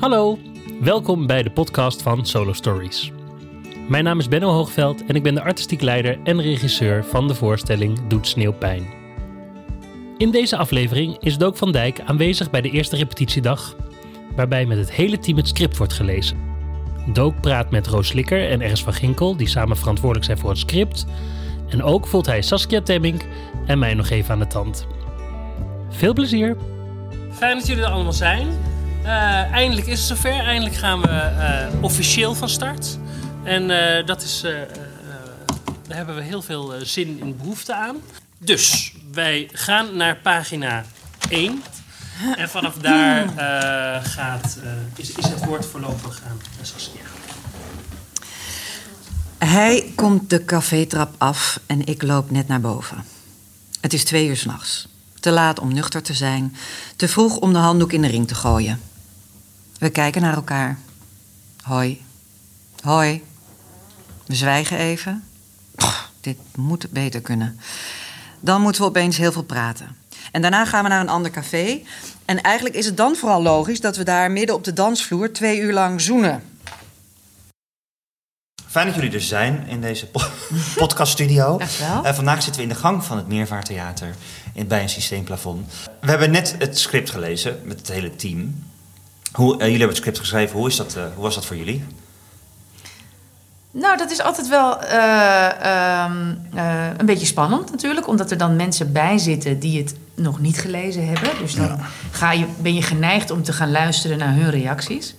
Hallo, welkom bij de podcast van Solo Stories. Mijn naam is Benno Hoogveld en ik ben de artistiek leider en regisseur van de voorstelling Doet Sneeuw Pijn. In deze aflevering is Dook van Dijk aanwezig bij de eerste repetitiedag, waarbij met het hele team het script wordt gelezen. Dook praat met Roos Likker en Ernst van Ginkel, die samen verantwoordelijk zijn voor het script. En ook voelt hij Saskia Temmink en mij nog even aan de tand. Veel plezier! Fijn dat jullie er allemaal zijn. Uh, eindelijk is het zover. Eindelijk gaan we uh, officieel van start. En uh, dat is, daar hebben we heel veel zin en behoefte aan. Dus wij gaan naar pagina 1. En vanaf daar gaat, is, is het woord voorlopig aan Saskia. Hij komt de cafétrap af en ik loop net naar boven. Het is twee uur s'nachts. Te laat om nuchter te zijn. Te vroeg om de handdoek in de ring te gooien. We kijken naar elkaar. Hoi. Hoi. We zwijgen even. dit moet beter kunnen. Dan moeten we opeens heel veel praten. En daarna gaan we naar een ander café. En eigenlijk is het dan vooral logisch dat we daar midden op de dansvloer twee uur lang zoenen. Fijn dat jullie er zijn in deze po podcaststudio. Dankjewel. Uh, vandaag zitten we in de gang van het Meervaartheater in, bij een systeemplafond. We hebben net het script gelezen met het hele team. Hoe, uh, jullie hebben het script geschreven. Hoe, is dat, uh, hoe was dat voor jullie? Nou, dat is altijd wel uh, um, een beetje spannend natuurlijk. Omdat er dan mensen bij zitten die het nog niet gelezen hebben. Dus dan ja. ga je, ben je geneigd om te gaan luisteren naar hun reacties.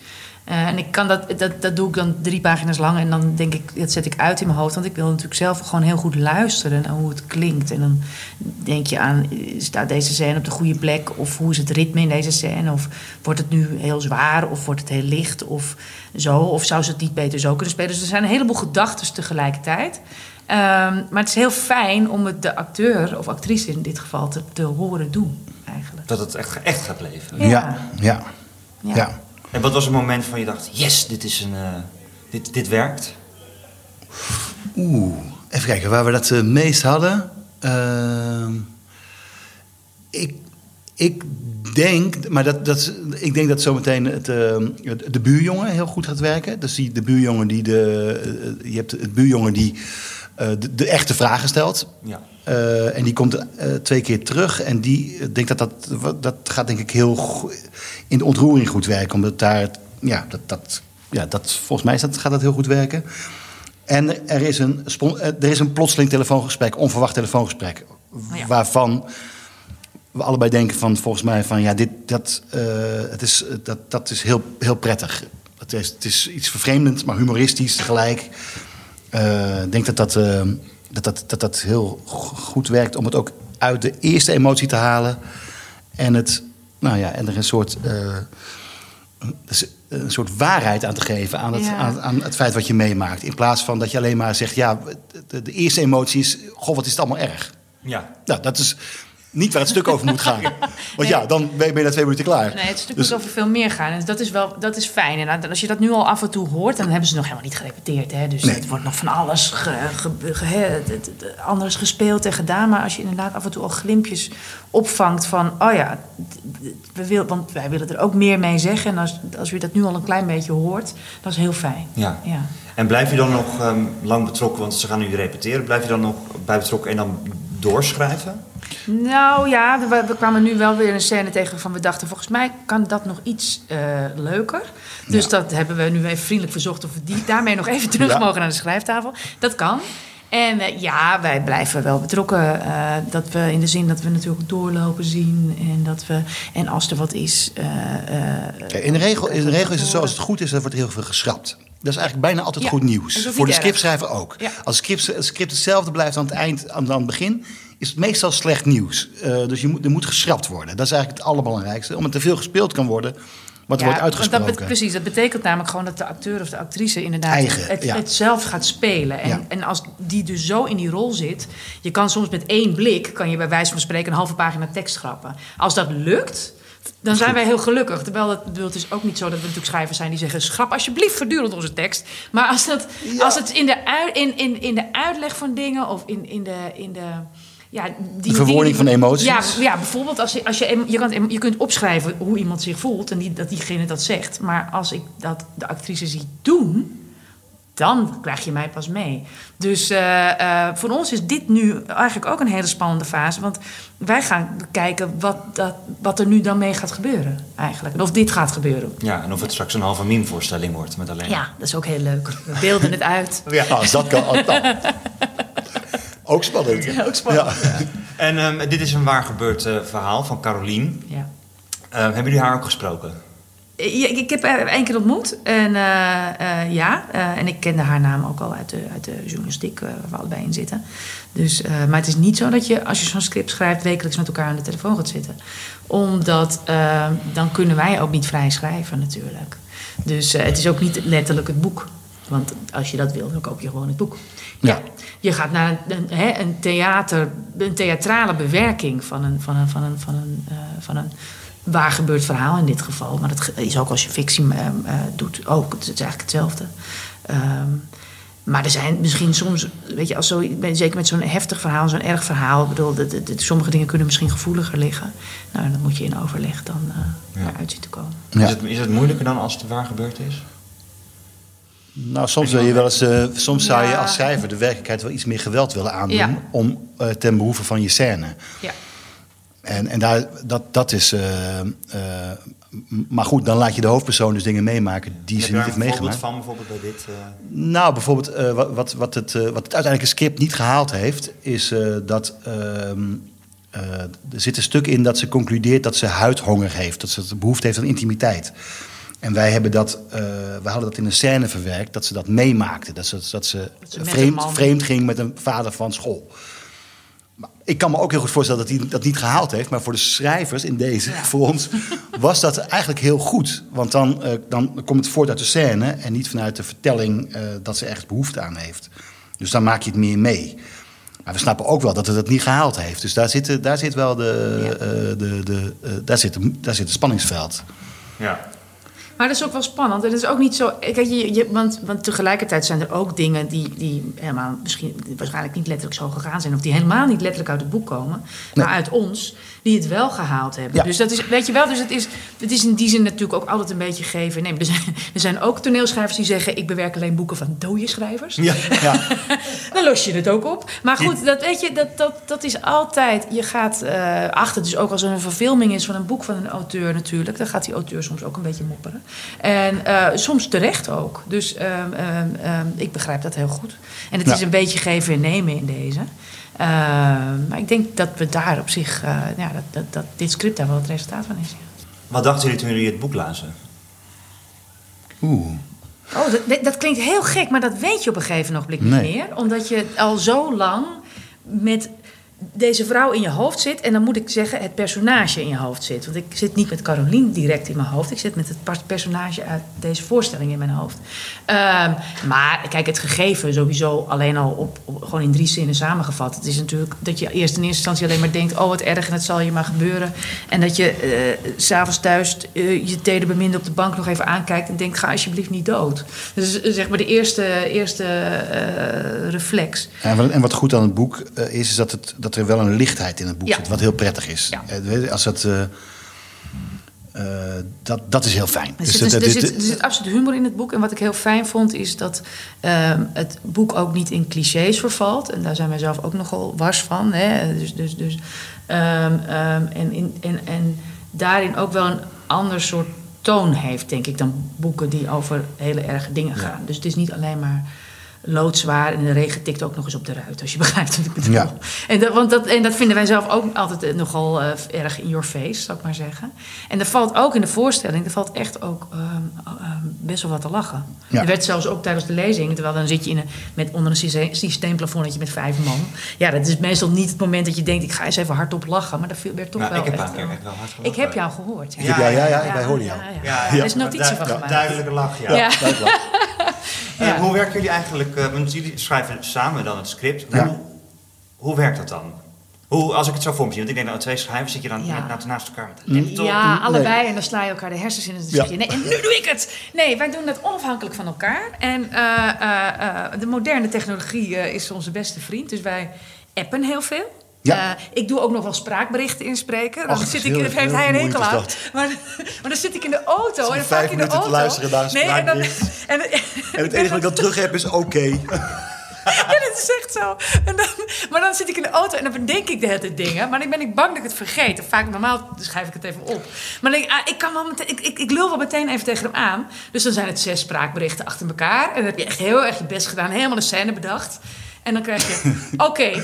Uh, en ik kan dat, dat, dat doe ik dan drie pagina's lang en dan denk ik, dat zet ik uit in mijn hoofd. Want ik wil natuurlijk zelf gewoon heel goed luisteren naar hoe het klinkt. En dan denk je aan, staat deze scène op de goede plek? Of hoe is het ritme in deze scène? Of wordt het nu heel zwaar? Of wordt het heel licht? Of zo? Of zou ze het niet beter zo kunnen spelen? Dus er zijn een heleboel gedachten tegelijkertijd. Um, maar het is heel fijn om het de acteur of actrice in dit geval te, te horen doen, eigenlijk. Dat het echt, echt gaat leven. Ja, ja. ja. ja. En wat was een moment van je dacht, yes, dit, is een, uh, dit, dit werkt? Oeh, even kijken waar we dat het uh, meest hadden. Uh, ik, ik denk, maar dat, dat, ik denk dat zometeen het, de buurjongen heel goed gaat werken. Dus die, de buurjongen die de. je hebt het buurjongen die de, de, echte vragen stelt. Ja. Uh, en die komt uh, twee keer terug. En die denkt dat, dat dat gaat denk ik heel in de ontroering goed werken. Omdat daar, ja, dat, dat, ja, dat, volgens mij dat, gaat dat heel goed werken. En er is, een, er is een plotseling telefoongesprek, onverwacht telefoongesprek. Oh ja. Waarvan we allebei denken van, volgens mij van, ja, dit, dat, het is, dat, dat is heel, heel prettig. Het is, het is iets vervreemdends, maar humoristisch tegelijk. Ik denk dat dat dat dat, dat dat heel goed werkt om het ook uit de eerste emotie te halen. En, het, nou ja, en er een soort, uh, een soort waarheid aan te geven aan het, Ja. aan, aan het feit wat je meemaakt. In plaats van dat je alleen maar zegt, ja, de, de eerste emotie is, goh, wat is het allemaal erg. Ja. Nou, dat is niet waar het stuk over moet gaan. Want ja, dan ben je na twee minuten klaar. Nee, het stuk Dus- moet over veel meer gaan. En dat is wel dat is fijn. En als je dat nu al af en toe hoort, dan hebben ze nog helemaal niet gerepeteerd. Hè? Dus Nee. het wordt nog van alles, ge, anders gespeeld en gedaan. Maar als je inderdaad af en toe al glimpjes opvangt van... oh ja, we wil, want wij willen er ook meer mee zeggen. En als, als u dat nu al een klein beetje hoort, dat is heel fijn. ja. Ja. En blijf je dan nog um, lang betrokken, want ze gaan nu repeteren. Blijf je dan nog bij betrokken en dan doorschrijven? Nou ja, we, we kwamen nu wel weer een scène tegen van we dachten volgens mij kan dat nog iets eh, leuker. Dus Ja. dat hebben we nu even vriendelijk verzocht of we die daarmee nog even terug Ja. mogen naar de schrijftafel. Dat kan. En eh, ja, wij blijven wel betrokken. eh, dat we in de zin dat we natuurlijk doorlopen zien en dat we en als er wat is. eh, eh, Kijk, in, de regel, in de regel is het zo, als het goed is, dan wordt er heel veel geschrapt. Dat is eigenlijk bijna altijd Ja, goed nieuws. Voor de scriptschrijver ook. Ja. Als het script, het script hetzelfde blijft aan het eind, aan, aan het begin, is het meestal slecht nieuws. Eh, dus je moet, er moet geschrapt worden. Dat is eigenlijk het allerbelangrijkste. Omdat er veel gespeeld kan worden, wat Ja, wordt want uitgesproken. Dat precies, dat betekent namelijk gewoon dat de acteur of de actrice inderdaad Eigen, het, ja. het zelf gaat spelen. En, Ja. en als die dus zo in die rol zit, je kan soms met één blik, kan je bij wijze van spreken een halve pagina tekst schrappen. Als dat lukt, dan zijn wij heel gelukkig. Terwijl dat, het is ook niet zo dat we natuurlijk schrijvers zijn die zeggen: schrap alsjeblieft voortdurend onze tekst. Maar als, dat, als het in de, in, in, in de uitleg van dingen of in, in de. In de ja, die, De verwoording die- van emoties. Ja, ja bijvoorbeeld als je, als je, je, kan, je kunt opschrijven hoe iemand zich voelt en die, dat diegene dat zegt. Maar als ik dat de actrice zie doen, dan krijg je mij pas mee. Dus eh, eh, voor ons is dit nu eigenlijk ook een hele spannende fase. Want wij gaan kijken wat, dat, wat er nu dan mee gaat gebeuren eigenlijk. En of dit gaat gebeuren. Ja, en of het straks een halve meme-voorstelling wordt met alleen... Ja, dat is ook heel leuk. We beelden het uit. Ja, als dat kan. als dat- Ook spannend. Ja, ook spannend. Ja. En ehm, dit is een waar gebeurd eh, verhaal van Carolien. Ja. Eh, hebben jullie haar ook gesproken? Ik, ik heb haar één keer ontmoet. En eh, eh, ja, eh, en ik kende haar naam ook al uit de, uit de journalistiek waar we allebei in zitten. Dus, maar het is niet zo dat je, als je zo'n script schrijft, wekelijks met elkaar aan de telefoon gaat zitten. Omdat dan kunnen wij ook niet vrij schrijven natuurlijk. Dus het is ook niet letterlijk het boek. Want als je dat wil, dan koop je gewoon het boek. Ja. Je gaat naar een, een, een, theater, een theatrale bewerking van een, van een, van een, van een, eh, van een waar gebeurd verhaal in dit geval. Maar dat is ook als je fictie eh, eh, doet ook. Het is eigenlijk hetzelfde. Ehm, maar er zijn misschien soms, weet je, als zo, zeker met zo'n heftig verhaal, zo'n erg verhaal. Ik bedoel, de, de- de- sommige dingen kunnen misschien gevoeliger liggen. Nou, dan moet je in overleg dan eh Ja. eruit zien te komen. Ja. Is, het, is het moeilijker dan als het waar gebeurd is? Nou, soms, wil je wel eens, eh, soms zou je als schrijver de werkelijkheid wel iets meer geweld willen aandoen. Ja. om eh, ten behoeve van je scène. Ja. En, en daar, dat, dat is. eh, eh, maar goed, dan laat je de hoofdpersoon dus dingen meemaken die ze niet heeft een voorbeeld meegemaakt. van, bijvoorbeeld bij dit? eh, Nou, bijvoorbeeld eh, wat, wat, wat, het, eh, wat het uiteindelijke script niet gehaald heeft, is eh, dat ehm, eh, er zit een stuk in dat ze concludeert dat ze huidhonger heeft, dat ze behoefte heeft aan intimiteit. En wij hebben dat, eh, we hadden dat in een scène verwerkt, dat ze dat meemaakte, dat ze, dat ze, vreemd ging met een vader van school. Ik kan me ook heel goed voorstellen dat hij dat niet gehaald heeft. Maar voor de schrijvers in deze, Ja. voor ons, was dat eigenlijk heel goed. Want dan, eh, dan komt het voort uit de scène en niet vanuit de vertelling eh, dat ze echt behoefte aan heeft. Dus dan maak je het meer mee. Maar we snappen ook wel dat het het niet gehaald heeft. Dus daar zit, daar zit wel de, Ja. eh, de, de, eh, daar zit, de- daar zit het spanningsveld. ja. Maar dat is ook wel spannend. Het is ook niet zo. Kijk, je, je, want, want tegelijkertijd zijn er ook dingen die, die helemaal misschien waarschijnlijk niet letterlijk zo gegaan zijn. Of die helemaal niet letterlijk uit het boek komen. Nee. Maar uit ons, die het wel gehaald hebben. Ja. Dus dat is, weet je wel, dus het is, het is in die zin natuurlijk ook altijd een beetje geven. en nemen. er zijn, er zijn ook toneelschrijvers die zeggen: Ik bewerk alleen boeken van dode schrijvers. Ja. Ja, Dan los je het ook op. Maar goed, dat, weet je, dat, dat, dat is altijd. Je gaat eh, achter, dus ook als er een verfilming is van een boek van een auteur, natuurlijk. Dan gaat die auteur soms ook een beetje mopperen. En eh, soms terecht ook. Dus ehm, ehm, ehm, ik begrijp dat heel goed. En het Ja. is een beetje geven en nemen in deze. Ehm, maar ik denk dat we daar op zich, eh, ja, dat, dat, dat dit script daar wel het resultaat van is. ja. Wat dachten jullie toen jullie het boek lazen? oeh. Oh, dat, dat klinkt heel gek, maar dat weet je op een gegeven ogenblik niet Nee. meer. Omdat je al zo lang met deze vrouw in je hoofd zit. En dan moet ik zeggen, het personage in je hoofd zit. Want ik zit niet met Caroline direct in mijn hoofd. Ik zit met het personage uit deze voorstelling in mijn hoofd. Ehm, maar kijk, het gegeven sowieso alleen al op, gewoon in drie zinnen samengevat. Het is natuurlijk dat je eerst in eerste instantie alleen maar denkt... oh, wat erg en het zal je maar gebeuren. En dat je s s'avonds thuis eh, je tederbeminde op de bank nog even aankijkt... en denkt, ga alsjeblieft niet dood. Dus zeg maar de eerste, eerste reflex. En wat, goed aan het boek is, is dat, het, dat er wel een lichtheid in het boek Ja. zit, wat heel prettig is. Ja. Eh, als dat, eh, eh, dat, dat is heel fijn. Er Dus zit, dat- er, dat is zit, de- er zit absoluut humor in het boek. En wat ik heel fijn vond, is dat ehm, het boek ook niet in clichés vervalt. En daar zijn wij zelf ook nogal wars van. Hè? Dus, dus, dus, ehm, ehm, en, in, en, en daarin ook wel een ander soort toon heeft, denk ik, dan boeken die over hele erge dingen gaan. Dus het is niet alleen maar loodzwaar en de regen tikt ook nog eens op de ruit, als je begrijpt wat ik bedoel. Ja. En, dat, want dat, en dat vinden wij zelf ook altijd eh, nogal eh, erg in your face, zou ik maar zeggen. En er valt ook in de voorstelling, er valt echt ook ehm, ehm, best wel wat te lachen. Ja. Er werd zelfs ook tijdens de lezing, terwijl dan zit je in een, met, onder een systeemplafonnetje met vijf man. Ja, dat is meestal niet het moment dat je denkt, ik ga eens even hardop lachen. Maar dat viel- werd toch Nou, wel ik heb echt een keer wel- echt wel hard Ik heb jou gehoord. Heb jou- ja, ja, wij hoorden jou. Ja, Er is notitie van gemaakt. Duidelijke lach, ja. Ja. Eh, hoe werken jullie eigenlijk, eh, want jullie schrijven samen dan het script. Ja. Hoe, hoe werkt dat dan? Hoe, als ik het zo voor me zie, want ik denk dat twee schrijvers zit je dan Ja. naast elkaar met een laptop. Ja, allebei. En dan sla je elkaar de hersens in en dan zeg Ja. je... Nee, en nu doe ik het! Nee, wij doen dat onafhankelijk van elkaar. En eh, eh, eh, de moderne technologie eh, is onze beste vriend. Dus wij appen heel veel. Ja. Eh, ik doe ook nog wel spraakberichten inspreken. Dan Ach, zit heel- ik, heeft heel hij een hekel aan. Maar, maar dan zit ik in de auto. En dan vaak in de auto. luisteren naar nee, en dan, en, En het enige wat ik dan terug heb is oké. Ja, dat is echt zo. En dan, maar dan zit ik in de auto en dan bedenk ik de hele dingen. Maar dan ben ik bang dat ik het vergeet. Vaak normaal schrijf ik het even op. Maar dan ah, ik, kan wel meteen, ik, ik, ik lul wel meteen even tegen hem aan. Dus dan zijn het zes spraakberichten achter elkaar. En dan heb je echt heel erg je best gedaan. Helemaal een scène bedacht. En dan krijg je, oké.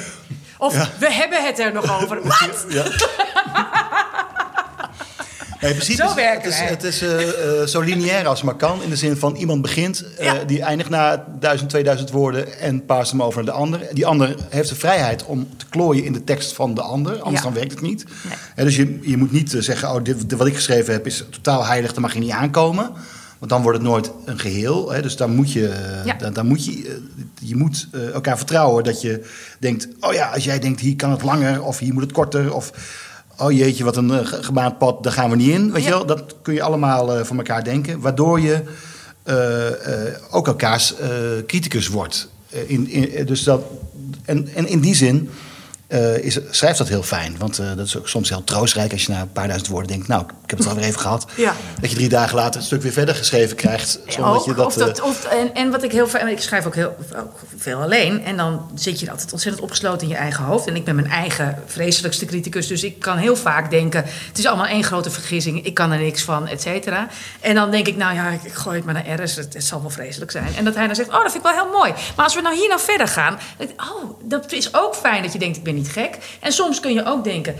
Of we hebben het er nog over. Wat? Ja. Nee, precies. Zo het is- werken het is, het is eh, eh, zo lineair als het maar kan. In de zin van iemand begint, eh, die eindigt na 1000, 2000 woorden en paast hem over naar de ander. Die ander heeft de vrijheid om te klooien in de tekst van de ander, anders Ja. dan werkt het niet. Nee. Dus je, je moet niet zeggen, oh, dit wat ik geschreven heb is totaal heilig, daar mag je niet aankomen. Want dan wordt het nooit een geheel. Hè? Dus dan moet je, eh, Ja. dan, dan moet je, eh, je moet eh, elkaar vertrouwen. Dat je denkt, oh ja, als jij denkt hier kan het langer of hier moet het korter. Of oh jeetje, wat een ge- gebaand pad, daar gaan we niet in. Weet Ja. je wel? Dat kun je allemaal van elkaar denken. Waardoor je ook elkaars criticus wordt. In, in, dus dat, en, en in die zin eh, is, schrijft dat heel fijn. Want eh, dat is ook soms heel troostrijk als je na een paar duizend woorden denkt... nou, ik heb het alweer even gehad. Ja. Dat je drie dagen later een stuk weer verder geschreven krijgt. Zonder dat je dat... of dat, eh, of, en, en wat ik heel fijn... Ik schrijf ook heel ook veel alleen. En dan zit je altijd ontzettend opgesloten in je eigen hoofd. En ik ben mijn eigen vreselijkste criticus. Dus ik kan heel vaak denken... Het is allemaal één grote vergissing. Ik kan er niks van, et cetera. En dan denk ik, nou ja, ik, ik gooi het maar naar R's. Het, het zal wel vreselijk zijn. En dat hij dan zegt, oh, dat vind ik wel heel mooi. Maar als we nou hier nou verder gaan... dan Oh, dat is ook fijn dat je denkt, ik ben niet gek. En soms kun je ook denken...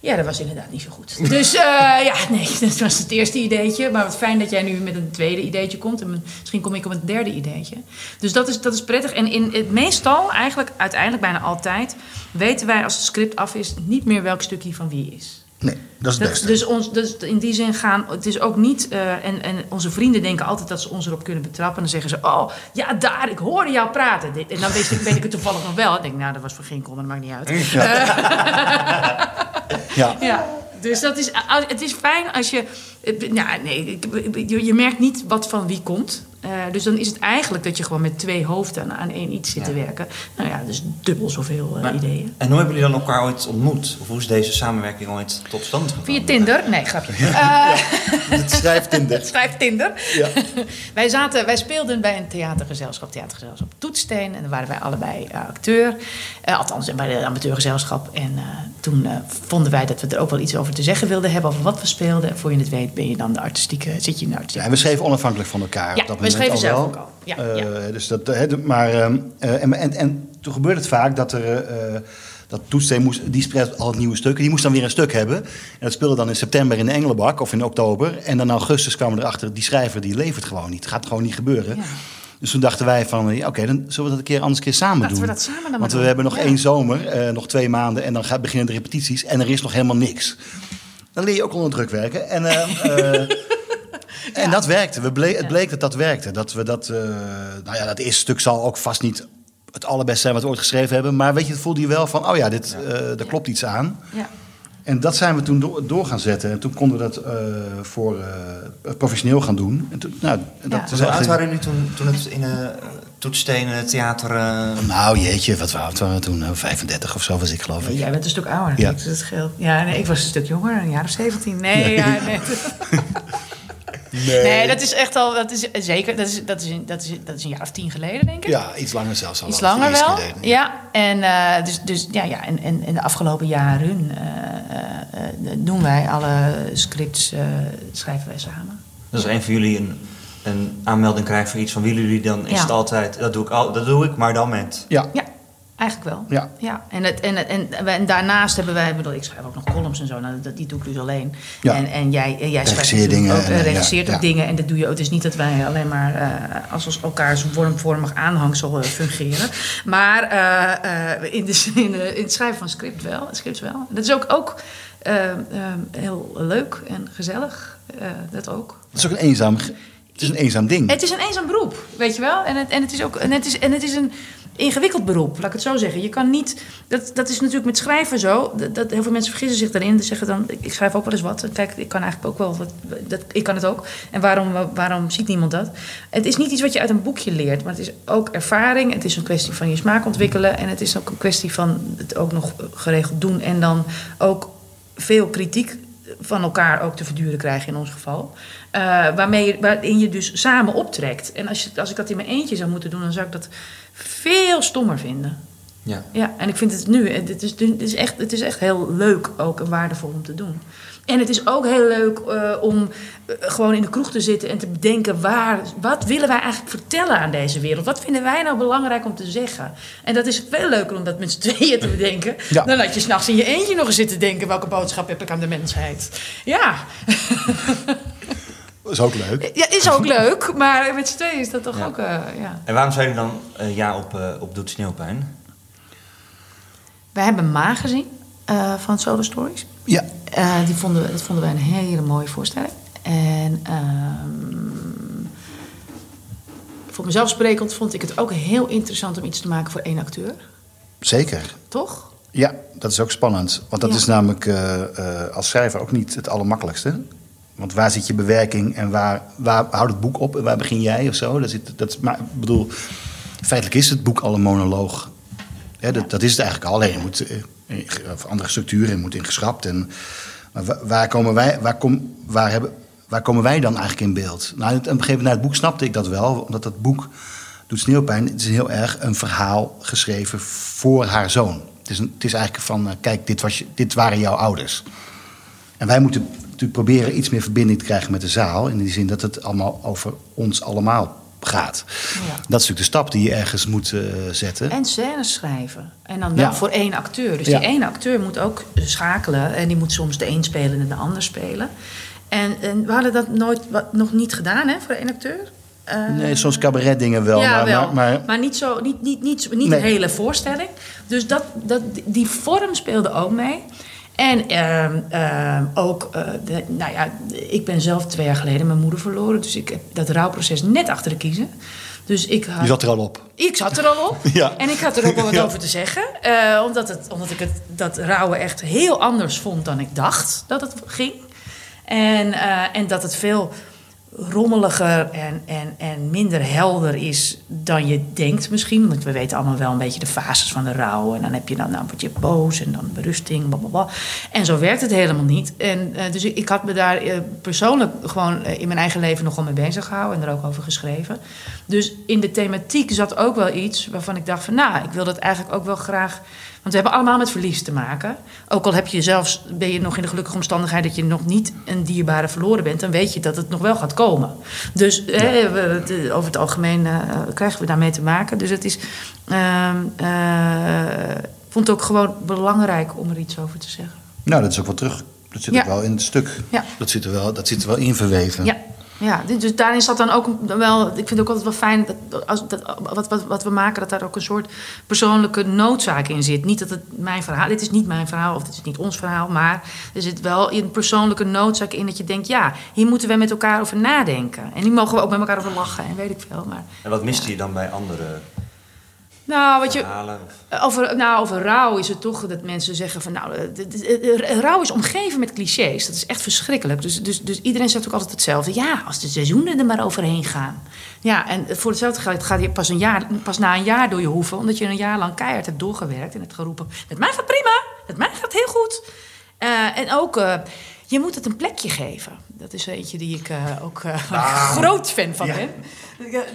Ja, dat was inderdaad niet zo goed. Dus eh, ja, nee, dat was het eerste ideetje. Maar wat fijn dat jij nu met een tweede ideetje komt. En misschien kom ik op een derde ideetje. Dus dat is, dat is prettig. En in het meestal, eigenlijk uiteindelijk bijna altijd... weten wij als het script af is niet meer welk stukje van wie is. Nee, dat is het beste. dus, ons, dus in die zin gaan, het is ook niet, eh, en, en onze vrienden denken altijd dat ze ons erop kunnen betrappen. En dan zeggen ze, oh, ja, daar, ik hoorde jou praten. Dit- En dan weet ik, weet ik het toevallig nog wel. Ik denk, nou, dat was voor geen kon, dat maakt niet uit. ja. Ja, dus dat is, het is fijn als je. Ja, nee, ik- je, je merkt niet wat van wie komt. Eh, dus dan is het eigenlijk dat je gewoon met twee hoofden aan één iets zit te werken. Nou ja, dus dubbel zoveel eh, Maar- ideeën. En hoe hebben jullie dan elkaar ooit ontmoet? Of hoe is deze samenwerking ooit tot stand gekomen? Via Tinder? Nee, grapje. Eh, Het schrijft Tinder. Schrijf Tinder. Ja. wij, zaten, wij speelden bij een theatergezelschap, theatergezelschap Toetsteen. En daar waren wij allebei eh, acteur. Eh, althans, bij de amateurgezelschap. En eh, toen eh, vonden wij dat we er ook wel iets over te zeggen wilden hebben. Over wat we speelden. En voor je het weet ben je dan de artistieke, zit je in de Ja, en we schreven onafhankelijk van elkaar. Ja, op dat we moment schreven al zelf ook al. Ja, Eh, ja. Dus dat, hè, de- maar, ehm, eh, en, en, en toen gebeurde het vaak dat er... eh, dat Toetsteen moest, die spreekt altijd nieuwe stukken. Die moest dan weer een stuk hebben. En dat speelde dan in september in de Engelenbak of in oktober. En dan in augustus kwamen we erachter, die schrijver die levert gewoon niet. Het gaat gewoon niet gebeuren. Ja. Dus toen dachten wij van, eh, ja, oké, dan zullen we dat een keer anders keer samen Laten doen. we dat samen dan Want we doen. hebben nog Ja. één zomer, eh, nog twee maanden en dan gaat, beginnen de repetities. En er is nog helemaal niks. Dan leer je ook onder druk werken. En, eh, eh, en dat werkte. We ble- het bleek dat dat werkte. Dat we dat, eh, nou ja, dat eerste stuk zal ook vast niet het allerbeste zijn wat we ooit geschreven hebben. Maar weet je, het voelde je wel van, oh ja, dit, eh daar klopt iets aan. Ja. En dat zijn we toen door, door gaan zetten. En toen konden we dat eh, voor eh, professioneel gaan doen. En toen, nou, dat Ja. Dus hoe oud waren jullie toen, toen het in uh, Toetstenen Theater... eh, Nou jeetje, wat waren we toen? Nou, 35 of zo was ik geloof ik. Jij bent een stuk ouder. Ja. Ja. Dat scheelt. Ja, nee, ik was een stuk jonger, een jaar of 17. Nee, Ja, nee. nee, dat is echt al, dat is zeker, dat is, dat is, een- dat is, dat is een jaar of tien geleden, denk ik. Ja, iets langer zelfs al. Iets Dat is langer wel. geleden. Ja, en, eh, dus, dus, ja, ja, en, en, en de afgelopen jaren eh, eh, eh, doen wij alle scripts, eh, schrijven wij samen. Dus als een van jullie een, een aanmelding krijgt voor iets van willen jullie, dan is Ja. het altijd, dat doe ik, al, dat doe ik, maar dan met. Ja, Ja, eigenlijk wel. Ja. ja. En, het, en, het- en, en daarnaast hebben wij, bedoel, ik schrijf ook nog columns en zo, nou, dat, die doe ik dus alleen. Ja. En, en jij, en jij schrijft dingen ook, en, eh, eh, regisseert ja, ook ja. dingen en dat doe je ook. Het is niet dat wij alleen maar eh, als ons elkaars vormvormig aanhangsel eh, fungeren. Maar eh, eh, in, de, in, het schrijven van script wel, scripts wel. Dat is ook, ook eh, eh, heel leuk en gezellig. eh, dat ook. het is ook een eenzaam, het is een eenzaam ding. Het is een eenzaam beroep, weet je wel. En het, en het is ook en het is, en het is een. Ingewikkeld beroep, laat ik het zo zeggen. Je kan niet, dat, dat is natuurlijk met schrijven zo. Dat, heel veel mensen vergissen zich daarin. Ze zeggen dan, ik, schrijf ook wel eens wat. Kijk, ik kan eigenlijk ook wel, dat, ik kan het ook. En waarom, waarom ziet niemand dat? Het is niet iets wat je uit een boekje leert, maar het is ook ervaring. Het is een kwestie van je smaak ontwikkelen. En het is ook een kwestie van het ook nog geregeld doen. En dan ook veel kritiek van elkaar ook te verduren krijgen in ons geval. Eh, waarmee waarin je dus samen optrekt. En als, je, als ik dat in mijn eentje zou moeten doen, dan zou ik dat veel stommer vinden. Ja. Ja, en ik vind het nu, het is, het is, echt, het is echt heel leuk ook en waardevol om te doen. En het is ook heel leuk eh, om eh, gewoon in de kroeg te zitten en te bedenken... Waar, wat willen wij eigenlijk vertellen aan deze wereld? Wat vinden wij nou belangrijk om te zeggen? En dat is veel leuker om dat met z'n tweeën te bedenken... Ja. dan dat je s'nachts in je eentje nog eens zit te denken... welke boodschap heb ik aan de mensheid? Ja, Dat is ook leuk. ja is ook leuk, maar met z'n tweeën is dat toch Ja. ook... eh, ja. En waarom zou je dan eh, ja op, eh, op Doet Sneeuwpijn? Wij hebben Ma gezien eh, van Solo Stories. Ja, Eh, die vonden, dat vonden wij een hele mooie voorstelling. En ehm, voor mezelf sprekend vond ik het ook heel interessant om iets te maken voor één acteur. zeker. Toch? Ja, dat is ook spannend. Want dat Ja. is namelijk eh, eh, als schrijver ook niet het allermakkelijkste. Want waar zit je bewerking en waar, waar houdt het boek op en waar begin jij of zo? Dat zit, dat, ik bedoel, feitelijk is het boek al een monoloog. Dat, dat is het eigenlijk al. Alleen moet eh, of andere structuren moet ingeschrapt. En, maar wa- waar komen wij, waar, kom, waar, hebben, waar komen wij dan eigenlijk in beeld? Nou, aan een gegeven moment het boek snapte ik dat wel, omdat dat boek doet sneeuwpijn. Het is heel erg een verhaal geschreven voor haar zoon. Het is, het is eigenlijk van, eh, kijk, dit, was je, dit waren jouw ouders. En wij moeten natuurlijk proberen iets meer verbinding te krijgen met de zaal. In die zin dat het allemaal over ons allemaal gaat. Ja. Dat is natuurlijk de stap die je ergens moet eh, zetten. En scènes schrijven. En dan wel Ja. voor één acteur. Dus Ja. die ene acteur moet ook schakelen. En die moet soms de een spelen en de ander spelen. En, en we hadden dat nooit, wat, nog niet gedaan hè, voor één acteur. Eh, Nee, soms cabaret dingen wel. ja, maar, wel. Maar, maar, niet, zo, niet, niet, niet, niet Nee. een hele voorstelling. Dus dat, dat, die vorm speelde ook mee. En ehm, ehm, ook, eh, de, nou ja, ik ben zelf twee jaar geleden mijn moeder verloren. Dus ik heb dat rouwproces net achter de kiezen. Dus ik had, je zat er al op. ik zat er al op. Ja. En ik had er ook wel wat Ja. over te zeggen. Eh, omdat, het, omdat ik het, dat rouwen echt heel anders vond dan ik dacht dat het ging. En, eh, en dat het veel rommeliger en, en, en minder helder is dan je denkt misschien. Want we weten allemaal wel een beetje de fases van de rouw. En dan heb je dan, dan word je boos en dan berusting, blablabla. En zo werkt het helemaal niet. En, eh, dus ik, ik had me daar eh, persoonlijk gewoon eh, in mijn eigen leven nogal mee bezig gehouden. En er ook over geschreven. Dus in de thematiek zat ook wel iets waarvan ik dacht van... nou, ik wil dat eigenlijk ook wel graag... Want we hebben allemaal met verlies te maken. Ook al heb je zelfs, ben je nog in de gelukkige omstandigheid dat je nog niet een dierbare verloren bent, dan weet je dat het nog wel gaat komen. Dus eh, we- het- over het algemeen eh, krijgen we daarmee te maken. Dus het is. eh, ik vond het ook gewoon belangrijk om er iets over te zeggen. Nou, dat is ook wel terug. Dat zit Ja. ook wel in het stuk. Ja. Dat, zit er wel, dat zit er wel in verweven. Ja, ja dus daarin zat dan ook wel. Ik vind het ook altijd wel fijn dat, als, dat wat, wat, wat we maken, dat daar ook een soort persoonlijke noodzaak in zit. Niet dat het mijn verhaal, dit is niet mijn verhaal of dit is niet ons verhaal, maar er zit wel een persoonlijke noodzaak in dat je denkt, ja, hier moeten we met elkaar over nadenken. En hier mogen we ook met elkaar over lachen en weet ik veel. Maar En wat miste je dan bij andere nou, wat je, verhalen? Of- over, nou, over rouw is het toch dat mensen zeggen van... nou, de- de- rouw is omgeven met clichés. Dat is echt verschrikkelijk. Dus, dus, dus iedereen zegt ook altijd hetzelfde. Ja, als de seizoenen er maar overheen gaan. Ja, en voor hetzelfde geld gaat je pas, een jaar, pas na een jaar door je hoeven... omdat je een jaar lang keihard hebt doorgewerkt en hebt geroepen... met mij gaat prima, met mij gaat heel goed. Eh, en ook, eh, je moet het een plekje geven. Dat is eentje die ik eh, ook eh, ik groot fan van ben.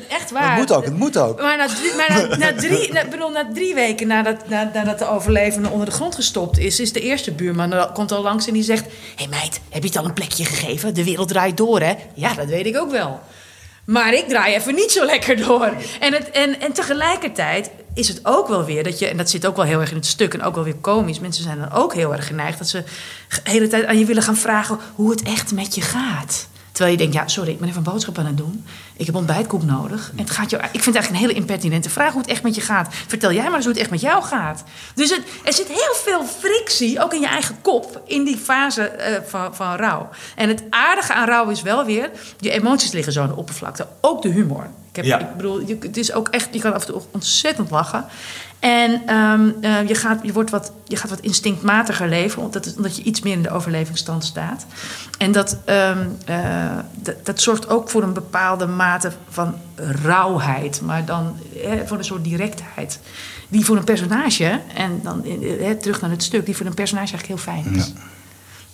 Echt waar. Het moet ook, het moet ook. Maar na drie, maar na, na drie, na, bedoel, na drie weken nadat, na, nadat de overlevende onder de grond gestopt is, is de eerste buurman komt al langs en die zegt: Hé hey meid, heb je het al een plekje gegeven? De wereld draait door, hè? Ja, dat weet ik ook wel. Maar ik draai even niet zo lekker door. En, het, en, en tegelijkertijd is het ook wel weer dat je, en dat zit ook wel heel erg in het stuk en ook wel weer komisch. Mensen zijn dan ook heel erg geneigd dat ze de hele tijd aan je willen gaan vragen hoe het echt met je gaat. Terwijl je denkt, ja, sorry, ik ben even een boodschap aan het doen. Ik heb ontbijtkoek nodig. En het gaat jou, ik vind het eigenlijk een hele impertinente vraag hoe het echt met je gaat. Vertel jij maar eens hoe het echt met jou gaat. Dus het, er zit heel veel frictie, ook in je eigen kop, in die fase eh, van, van rouw. En het aardige aan rouw is wel weer, je emoties liggen zo aan de oppervlakte. Ook de humor. Ik, heb, Ja. ik bedoel, je, het is ook echt, je kan af en toe ontzettend lachen. En ehm, eh, je, gaat, je, wordt wat, je gaat wat instinctmatiger leven, omdat, het- omdat je iets meer in de overlevingsstand staat. En dat, ehm, eh, dat, dat zorgt ook voor een bepaalde mate van rauwheid, maar dan voor een soort directheid. Die voor een personage, en dan eh, terug naar het stuk, die voor een personage eigenlijk heel fijn is.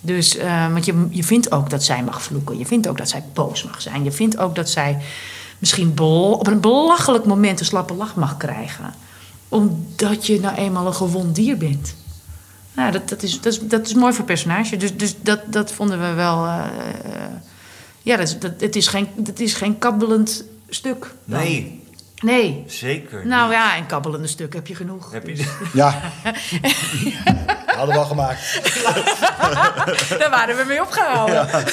Dus, want je, je vindt ook dat zij mag vloeken. Je vindt ook dat zij boos mag zijn. Je vindt ook dat zij misschien op een belachelijk moment een slappe lach mag krijgen. Omdat je nou eenmaal een gewond dier bent. Nou, dat, dat, is, dat, is, dat is mooi voor personage. Dus, dus dat, dat vonden we wel... eh, eh, ja, dat is, dat, het, is geen, het is geen kabbelend stuk. dan. Nee, Nee. zeker Nou niet. ja, en kabbelende stuk heb je genoeg. Heb je, Dus Ja. Hadden we wel gemaakt. daar waren we mee opgehouden. Eh,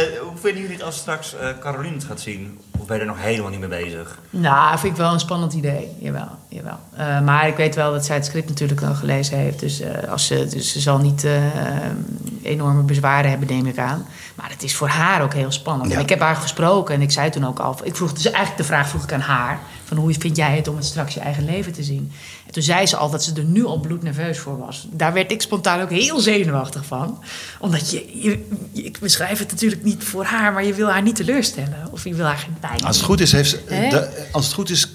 hoe vinden jullie het als straks eh Caroline het gaat zien? Of ben je er nog helemaal niet mee bezig? Nou, vind ik wel een spannend idee. Jawel, jawel. Eh, maar ik weet wel dat zij het script natuurlijk al gelezen heeft. Dus, eh, als ze, dus ze zal niet eh, enorme bezwaren hebben, neem ik aan. Maar het is voor haar ook heel spannend. Ja. En ik heb haar gesproken en ik zei toen ook al... Ik vroeg, dus eigenlijk de vraag vroeg ik aan haar... van hoe vind jij het om het straks je eigen leven te zien? En toen zei ze al dat ze er nu al bloednerveus voor was. Daar werd ik spontaan ook heel zenuwachtig van. Omdat je, ik beschrijf het natuurlijk niet voor haar... maar je wil haar niet teleurstellen. Of je wil haar geen pijn Als het goed is, heeft ze, Hè? de- als het goed is,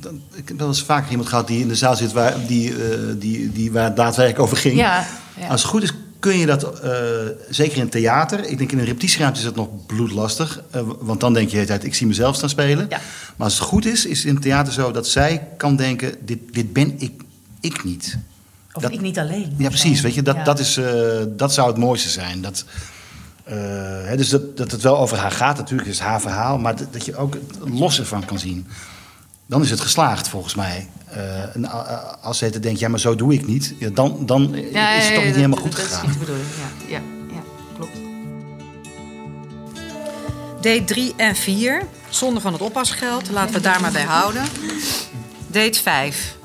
dan, ik heb wel eens vaker iemand gehad die in de zaal zit waar, die, eh, die, die, waar het daadwerkelijk over ging. Ja, ja. Als het goed is, kun je dat, eh, zeker in theater, ik denk in een repetitieruimte is dat nog bloedlastig, eh, want dan denk je de hele tijd, ik zie mezelf staan spelen. Ja. Maar als het goed is, is in het theater zo dat zij kan denken, dit, dit ben ik, ik niet. Of Dat- ik niet alleen. Ja, precies. Weet je, dat, Ja. dat, is, eh, dat zou het mooiste zijn. Dat, hè, dus dat, dat het wel over haar gaat, natuurlijk, is haar verhaal. Maar dat, dat je ook het los ervan kan zien. Dan is het geslaagd, volgens mij. Eh, a- a- als te denkt, ja, maar zo doe ik niet. Ja, dan dan Ja, is het ja, toch ja, niet dat- helemaal goed dat is gegaan. niet de bedoeling. Ja, ja, ja klopt. Date 3 en 4, zonder van het oppasgeld. Laten we het daar maar bij houden. Date 5.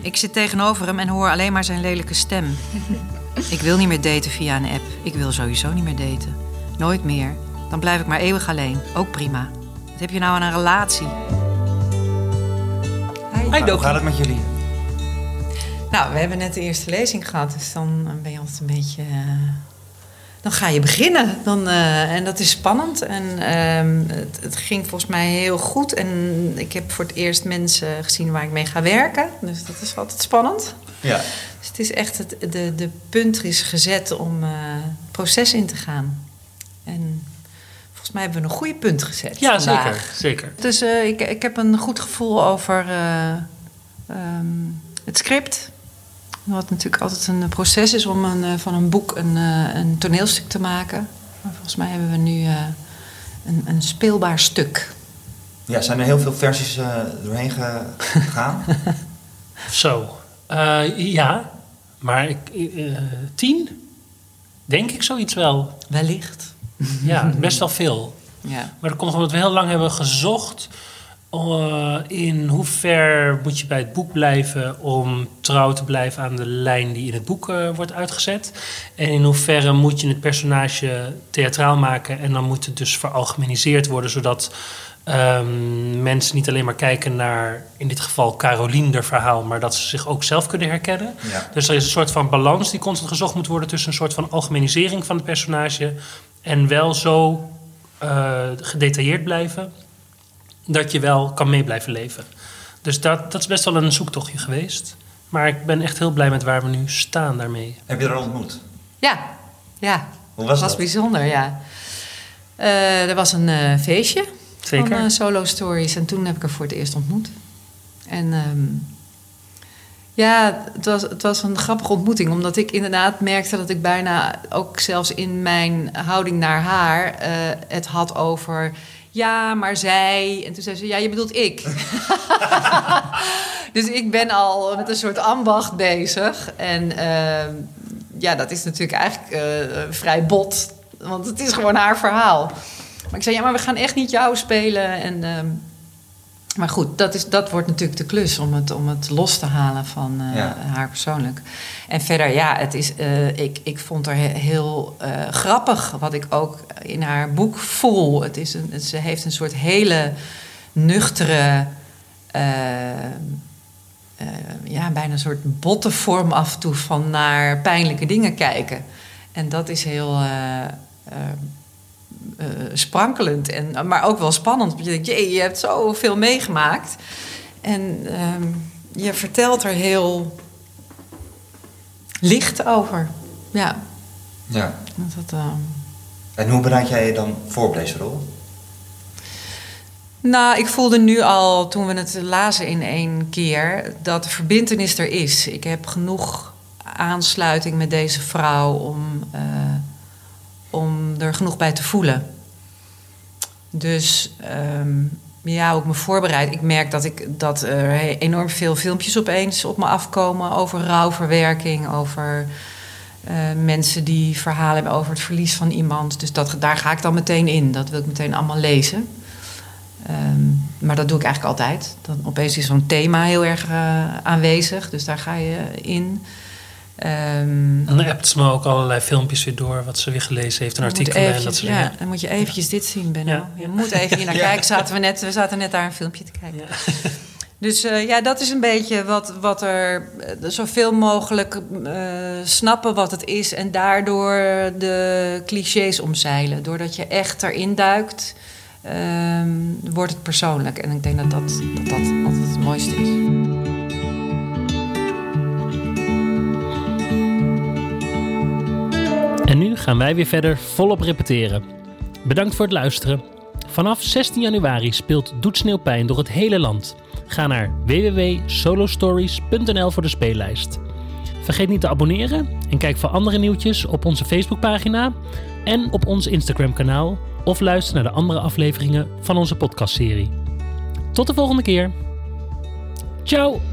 Ik zit tegenover hem en hoor alleen maar zijn lelijke stem. Ik wil niet meer daten via een app. Ik wil sowieso niet meer daten. Nooit meer. Dan blijf ik maar eeuwig alleen. Ook prima. Wat heb je nou aan een relatie? Nou, hoe gaat het met jullie? Nou, we hebben net de eerste lezing gehad, dus dan eh, ben je altijd een beetje. eh, dan ga je beginnen. Dan, eh, en dat is spannend. En ehm, het, het ging volgens mij heel goed. En ik heb voor het eerst mensen gezien waar ik mee ga werken. Dus dat is altijd spannend. Ja. Dus het is echt het, de, de punt is gezet om het proces in te gaan. En volgens mij hebben we een goede punt gezet. Ja, vandaag. zeker. zeker. Dus eh, ik, ik heb een goed gevoel over eh, ehm, het script. Wat natuurlijk altijd een proces is om een, eh, van een boek een, een toneelstuk te maken. Maar volgens mij hebben we nu eh, een, een speelbaar stuk. ja, zijn er heel veel versies eh, doorheen ge- gegaan? Zo. Eh, ja, maar ik, eh, tien? Denk ik zoiets wel. Wellicht. Ja, best wel veel. Ja. Maar dat komt omdat we heel lang hebben gezocht. eh, in hoe ver moet je bij het boek blijven om trouw te blijven aan de lijn die in het boek eh, wordt uitgezet. En in hoeverre moet je het personage theatraal maken en dan moet het dus veralgemeniseerd worden, zodat ehm, mensen niet alleen maar kijken naar, in dit geval Caroline, haar verhaal, maar dat ze zich ook zelf kunnen herkennen. Ja. Dus er is een soort van balans die constant gezocht moet worden tussen een soort van algemenisering van het personage en wel zo eh, gedetailleerd blijven dat je wel kan mee blijven leven. Dus dat, dat is best wel een zoektochtje geweest. Maar ik ben echt heel blij met waar we nu staan daarmee. Heb je er ontmoet? Ja, ja. Hoe was was dat? bijzonder, ja. Eh, er was een eh, feestje Zeker. van Solo Stories. En toen heb ik haar voor het eerst ontmoet. En ehm, ja, het was, het was een grappige ontmoeting. Omdat ik inderdaad merkte dat ik bijna ook zelfs in mijn houding naar haar... eh, het had over... Ja, maar zij... En toen zei ze, ja, je bedoelt ik. dus ik ben al met een soort ambacht bezig. En ehm, ja, dat is natuurlijk eigenlijk eh, vrij bot. Want het is gewoon haar verhaal. Maar ik zei, ja, maar we gaan echt niet jou spelen. En, ehm, maar goed, dat, is, dat wordt natuurlijk de klus om het, om het los te halen van eh, Ja. haar persoonlijk. En verder, ja, het is, eh, ik, ik vond haar he- heel eh, grappig. Wat ik ook in haar boek voel. Het is een, het- ze heeft een soort hele nuchtere... ja, bijna een soort botte vorm af en toe van naar pijnlijke dingen kijken. En dat is heel eh, sprankelend, en, maar ook wel spannend. Want je denkt, jee, je hebt zoveel meegemaakt. En ehm, je vertelt er heel licht over. Ja, Ja. dat, ehm, En hoe bereid jij je dan voor op deze rol? Nou, ik voelde nu al, toen we het lazen in één keer, dat de verbintenis er is. Ik heb genoeg aansluiting met deze vrouw om, eh, om er genoeg bij te voelen. Dus ehm, ja, ook me voorbereid. Ik merk dat, ik, dat er enorm veel filmpjes opeens op me afkomen over rouwverwerking, over eh, mensen die verhalen hebben over het verlies van iemand. Dus dat, daar ga ik dan meteen in. Dat wil ik meteen allemaal lezen. Ehm, maar dat doe ik eigenlijk altijd. Dan opeens is zo'n thema heel erg eh, aanwezig, dus daar ga je in. Ehm, En dan appt ze me ook allerlei filmpjes weer door wat ze weer gelezen heeft, een artikel en dat soort ja, dingen. dan moet je eventjes dit zien, Benno. Ja. Je moet even hier naar Ja. kijken. Zaten we, net, we zaten net daar een filmpje te kijken. Dus eh, ja, dat is een beetje wat, wat er... eh, zoveel mogelijk eh, snappen wat het is... en daardoor de clichés omzeilen. Doordat je echt erin duikt, ehm, wordt het persoonlijk. En ik denk dat dat, dat, dat altijd het mooiste is. En nu gaan wij weer verder volop repeteren. Bedankt voor het luisteren. Vanaf 16 januari speelt Doet Sneeuwpijn door het hele land. Ga naar www.solostories.nl voor de speellijst. Vergeet niet te abonneren en kijk voor andere nieuwtjes op onze Facebookpagina en op ons Instagram-kanaal of luister naar de andere afleveringen van onze podcastserie. Tot de volgende keer. Ciao!